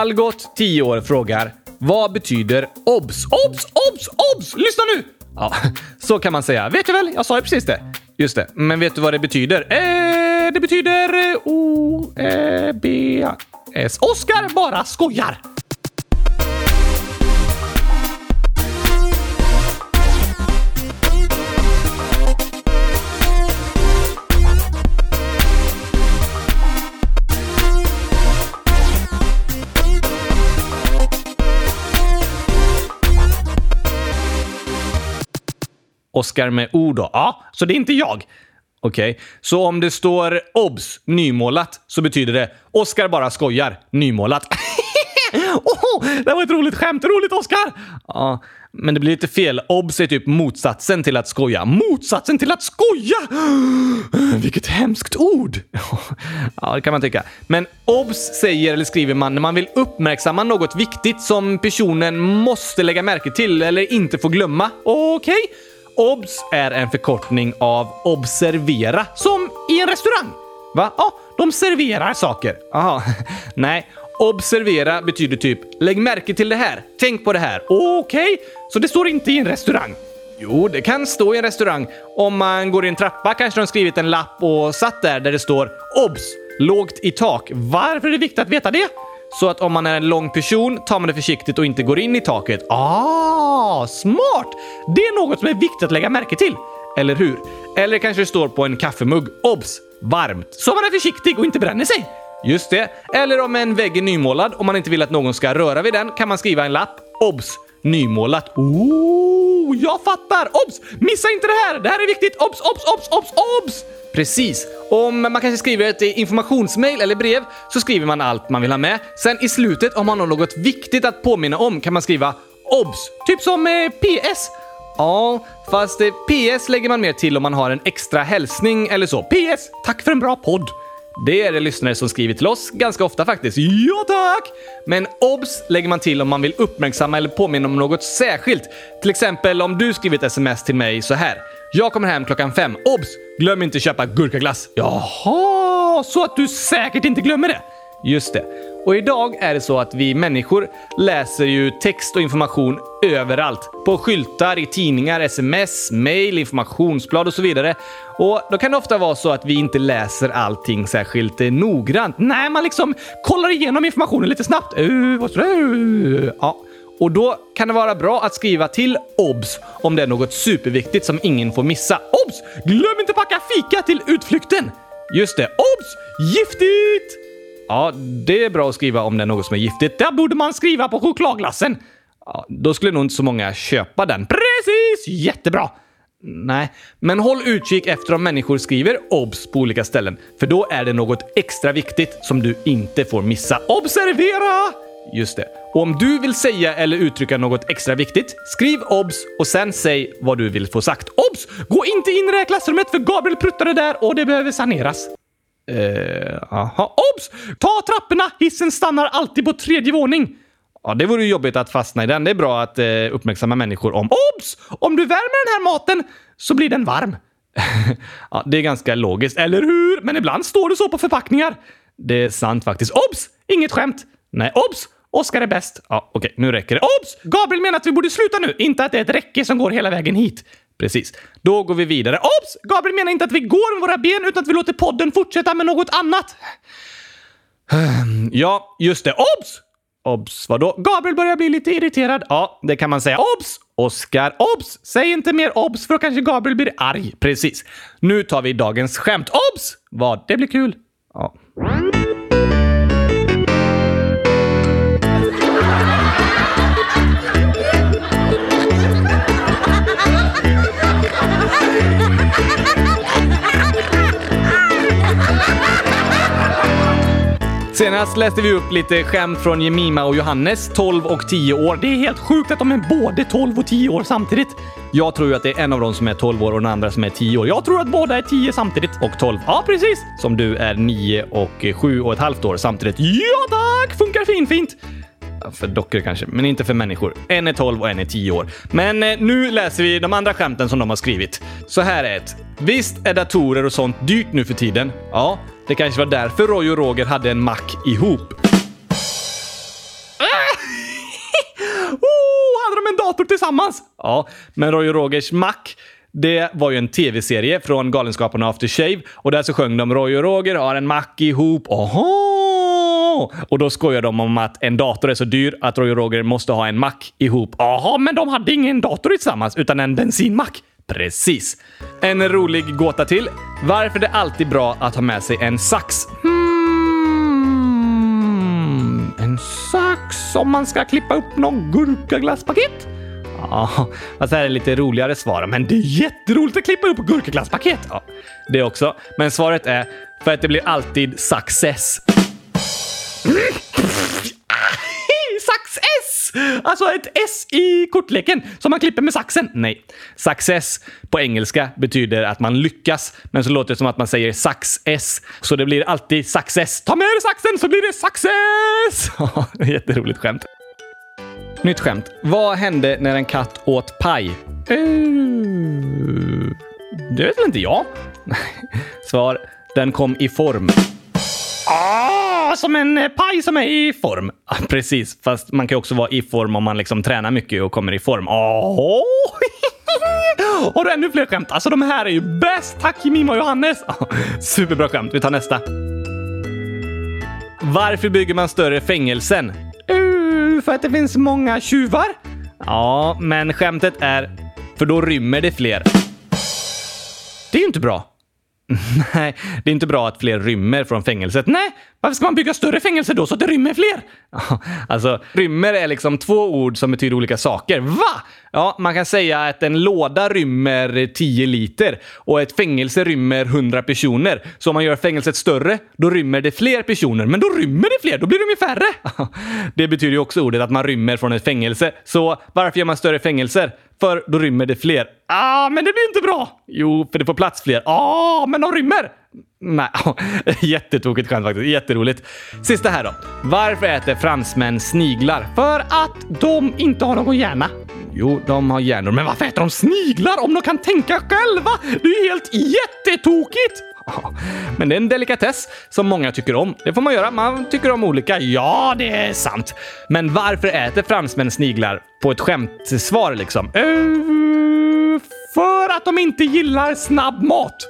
Algot, 10 år, frågar Vad betyder obs? Obs! Obs! Obs! Lyssna nu! Ja, [laughs] så kan man säga. Vet du väl? Jag sa ju precis det. Just det. Men vet du vad det betyder? Eh, det betyder eh, O, E, B, S. Oskar bara skojar! Oskar med O då? Ja, så det är inte jag. Okej, så om det står obs nymålat så betyder det Oskar bara skojar nymålat. [laughs] oh, det var ett roligt skämt. Roligt Oskar! Ja, men det blir lite fel. Obs är typ motsatsen till att skoja. Motsatsen till att skoja! [gasps] Vilket hemskt ord! [laughs] ja, det kan man tycka. Men obs säger eller skriver man när man vill uppmärksamma något viktigt som personen måste lägga märke till eller inte får glömma. Okej? Obs är en förkortning av observera, som i en restaurang. Va? Ja, de serverar saker. Aha. [laughs] Nej, observera betyder typ lägg märke till det här, tänk på det här. Okej, så det står inte i en restaurang? Jo, det kan stå i en restaurang. Om man går i en trappa kanske de skrivit en lapp och satt där där det står obs, lågt i tak. Varför är det viktigt att veta det? Så att om man är en lång person tar man det försiktigt och inte går in i taket. Ah, smart! Det är något som är viktigt att lägga märke till. Eller hur? Eller kanske det står på en kaffemugg. Obs! Varmt. Så man är försiktig och inte bränner sig. Just det. Eller om en vägg är nymålad och man inte vill att någon ska röra vid den kan man skriva en lapp. Obs! Nymålat. Oh, jag fattar! Obs! Missa inte det här! Det här är viktigt! Obs, obs, obs, obs, obs! Precis. Om man kanske skriver ett informationsmail eller brev så skriver man allt man vill ha med. Sen i slutet, om man har något viktigt att påminna om, kan man skriva obs. Typ som eh, PS. Ja, fast eh, PS lägger man mer till om man har en extra hälsning eller så. PS! Tack för en bra podd! Det är det lyssnare som skriver till oss ganska ofta faktiskt. Ja tack! Men obs lägger man till om man vill uppmärksamma eller påminna om något särskilt. Till exempel om du skrivit ett sms till mig så här. Jag kommer hem klockan fem. Obs! Glöm inte köpa gurkaglass. Jaha, så att du säkert inte glömmer det. Just det. Och idag är det så att vi människor läser ju text och information överallt. På skyltar, i tidningar, sms, mail, informationsblad och så vidare. Och då kan det ofta vara så att vi inte läser allting särskilt eh, noggrant. Nej, man liksom kollar igenom informationen lite snabbt. Uh, vad? Ja. Och då kan det vara bra att skriva till OBS om det är något superviktigt som ingen får missa. OBS! Glöm inte packa fika till utflykten! Just det, OBS! Giftigt! Ja, det är bra att skriva om det är något som är giftigt. Det borde man skriva på chokladglassen. Ja, då skulle nog inte så många köpa den. Precis! Jättebra! Nej, men håll utkik efter om människor skriver obs på olika ställen, för då är det något extra viktigt som du inte får missa. Observera! Just det. Och om du vill säga eller uttrycka något extra viktigt, skriv obs och sen säg vad du vill få sagt. Obs! Gå inte in i det här klassrummet för Gabriel pruttade där och det behöver saneras. Eh, aha. Obs! Ta trapporna! Hissen stannar alltid på tredje våning. Ja, det vore ju jobbigt att fastna i den. Det är bra att eh, uppmärksamma människor om obs! Om du värmer den här maten så blir den varm. [laughs] ja, det är ganska logiskt, eller hur? Men ibland står det så på förpackningar. Det är sant faktiskt. Obs! Inget skämt. Nej, obs! Oskar är bäst. Ja, okej, nu räcker det. Obs! Gabriel menar att vi borde sluta nu, inte att det är ett räcke som går hela vägen hit. Precis. Då går vi vidare. Obs! Gabriel menar inte att vi går med våra ben utan att vi låter podden fortsätta med något annat. [sighs] Ja, just det. Obs! Obs vadå? Gabriel börjar bli lite irriterad. Ja, det kan man säga. Obs! Oskar. Obs! Säg inte mer obs för då kanske Gabriel blir arg. Precis. Nu tar vi dagens skämt. Obs! Vad? Det blir kul. Ja. Senast läste vi upp lite skämt från Jemima och Johannes, 12 och 10 år. Det är helt sjukt att de är både 12 och 10 år samtidigt. Jag tror ju att det är en av dem som är 12 år och den andra som är 10 år. Jag tror att båda är 10 samtidigt och 12. Ja, precis! Som du är 9 och 7 och ett halvt år samtidigt. Ja tack! Funkar fin fint! För dockor kanske, men inte för människor. En är 12 och en är 10 år. Men eh, nu läser vi de andra skämten som de har skrivit. Så här är ett. Visst är datorer och sånt dyrt nu för tiden? Ja, det kanske var därför Roy och Roger hade en mack ihop. [laughs] oh, hade de en dator tillsammans? Ja, men Roy och Rogers mack det var ju en tv-serie från Galenskaparna After Shave och där så sjöng de Roy och Roger har en mack ihop. Aha! Och då skojar de om att en dator är så dyr att Roy och Roger måste ha en mack ihop. Jaha, men de hade ingen dator tillsammans utan en bensinmack. Precis. En rolig gåta till. Varför är det alltid bra att ha med sig en sax? Hmm, en sax om man ska klippa upp någon gurkaglasspaket? Ja, fast det här är lite roligare svar. Men det är jätteroligt att klippa upp gurkaglasspaket. Ja, det också. Men svaret är för att det blir alltid success. Alltså ett S i kortleken som man klipper med saxen. Nej. Success på engelska betyder att man lyckas, men så låter det som att man säger sax-S. Så det blir alltid success. Ta med dig saxen så blir det success! [laughs] Jätteroligt skämt. Nytt skämt. Vad hände när en katt åt paj? Eh, det vet väl inte jag? [laughs] Svar. Den kom i form. Ah, som en eh, paj som är i form. Precis, fast man kan också vara i form om man liksom tränar mycket och kommer i form. Oh. [laughs] Har du ännu fler skämt? Alltså de här är ju bäst! Tack Mima och Johannes! Superbra skämt. Vi tar nästa. Varför bygger man större fängelsen? Uh, för att det finns många tjuvar? Ja, men skämtet är för då rymmer det fler. Det är ju inte bra. [laughs] Nej, det är inte bra att fler rymmer från fängelset. Nej, varför ska man bygga större fängelser då så att det rymmer fler? [laughs] Alltså, rymmer är liksom två ord som betyder olika saker. Va? Ja, man kan säga att en låda rymmer 10 liter och ett fängelse rymmer 100 personer. Så om man gör fängelset större, då rymmer det fler personer. Men då rymmer det fler, då blir de ju färre. [laughs] Det betyder ju också ordet att man rymmer från ett fängelse. Så varför gör man större fängelser? För då rymmer det fler. Ah, men det blir inte bra! Jo, för det får plats fler. Ah, men de rymmer! Nej, [laughs] jättetokigt skämt faktiskt. Jätteroligt. Sista här då. Varför äter fransmän sniglar? För att de inte har någon hjärna. Jo, de har hjärnor. Men varför äter de sniglar om de kan tänka själva? Det är ju helt jättetokigt! Men det är en delikatess som många tycker om. Det får man göra. Man tycker om olika. Ja, det är sant. Men varför äter fransmän sniglar? På ett skämtsvar liksom. Eh, för att de inte gillar snabbmat.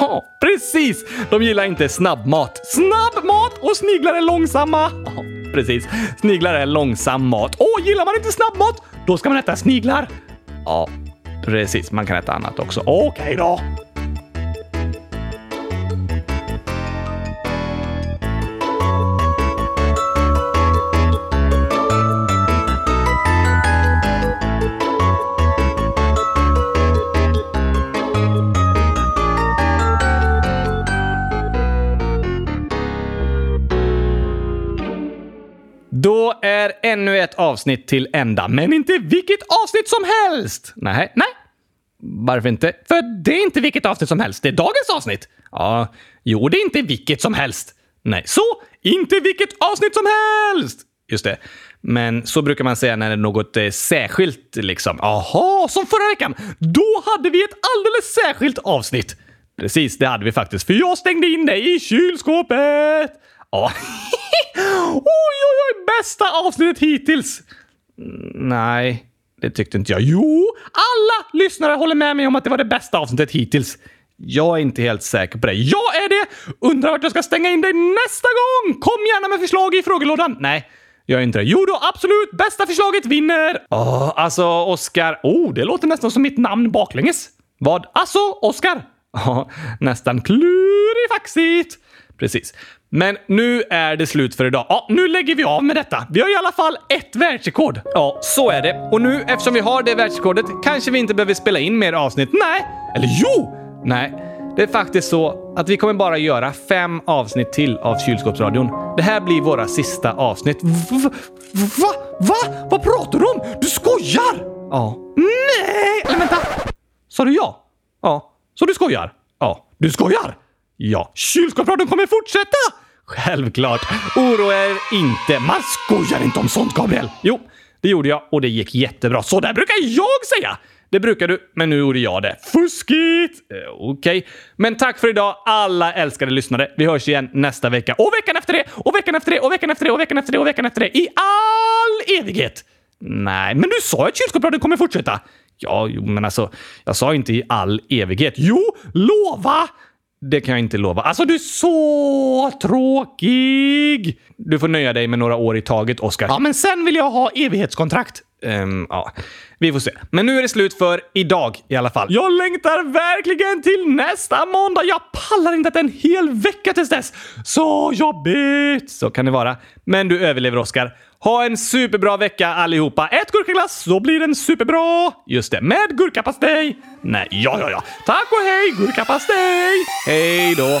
Ja, precis! De gillar inte snabbmat. Snabbmat och sniglar är långsamma. Ja, precis. Sniglar är långsam mat. Och gillar man inte snabbmat, då ska man äta sniglar. Ja, precis. Man kan äta annat också. Okej då. Då avsnitt till ända, men inte vilket avsnitt som helst! Nej, nej. Varför inte? För det är inte vilket avsnitt som helst. Det är dagens avsnitt. Ja, jo, det är inte vilket som helst. Nej, så inte vilket avsnitt som helst! Just det. Men så brukar man säga när det är något eh, särskilt liksom. Aha, som förra veckan! Då hade vi ett alldeles särskilt avsnitt. Precis, det hade vi faktiskt, för jag stängde in dig i kylskåpet! Ja. [laughs] oj, oj, oj! Bästa avsnittet hittills! Mm, nej, det tyckte inte jag. Jo, alla lyssnare håller med mig om att det var det bästa avsnittet hittills. Jag är inte helt säker på det. Jag är det! Undrar vart jag ska stänga in dig nästa gång? Kom gärna med förslag i frågelådan. Nej, Jag är inte det. Jo då, absolut! Bästa förslaget vinner! Åh, alltså Oscar. Oh, det låter nästan som mitt namn baklänges. Vad? Alltså, Oscar? Ja, nästan klurifaxigt. Precis. Men nu är det slut för idag. Ja, nu lägger vi av med detta. Vi har i alla fall ett världsrekord. Ja, så är det. Och nu, eftersom vi har det världsrekordet, kanske vi inte behöver spela in mer avsnitt. Nej! Eller jo! Nej, det är faktiskt så att vi kommer bara göra fem avsnitt till av Kylskåpsradion. Det här blir våra sista avsnitt. Va? Va? Va? Vad pratar du om? Du skojar! Ja. Nej! Eller vänta! Sa du ja? Ja. Så du skojar? Ja. Du skojar? Ja. Kylskåpsradion kommer fortsätta! Självklart. Oroa er inte. Man skojar inte om sånt, Gabriel! Jo, det gjorde jag och det gick jättebra. Så där brukar jag säga! Det brukar du, men nu gjorde jag det. Fuskigt! Eh, Okej. Okay. Men tack för idag, alla älskade lyssnare. Vi hörs igen nästa vecka. Och veckan efter det, och veckan efter det, och veckan efter det, och veckan efter det, och veckan efter det. I all evighet! Nej, men du sa att kylskåpsradion kommer fortsätta. Ja, jo, men alltså, jag sa inte i all evighet. Jo, lova! Det kan jag inte lova. Alltså, du är så tråkig! Du får nöja dig med några år i taget, Oscar. Ja, men sen vill jag ha evighetskontrakt. Um, ja, vi får se. Men nu är det slut för idag i alla fall. Jag längtar verkligen till nästa måndag. Jag pallar inte att en hel vecka tills dess. Så jobbigt! Så kan det vara. Men du överlever, Oscar. Ha en superbra vecka allihopa. Ät gurkaglass så blir den superbra. Just det, med gurkapastej. Nej, ja, ja, ja. Tack och hej, gurkapastej! Hej då!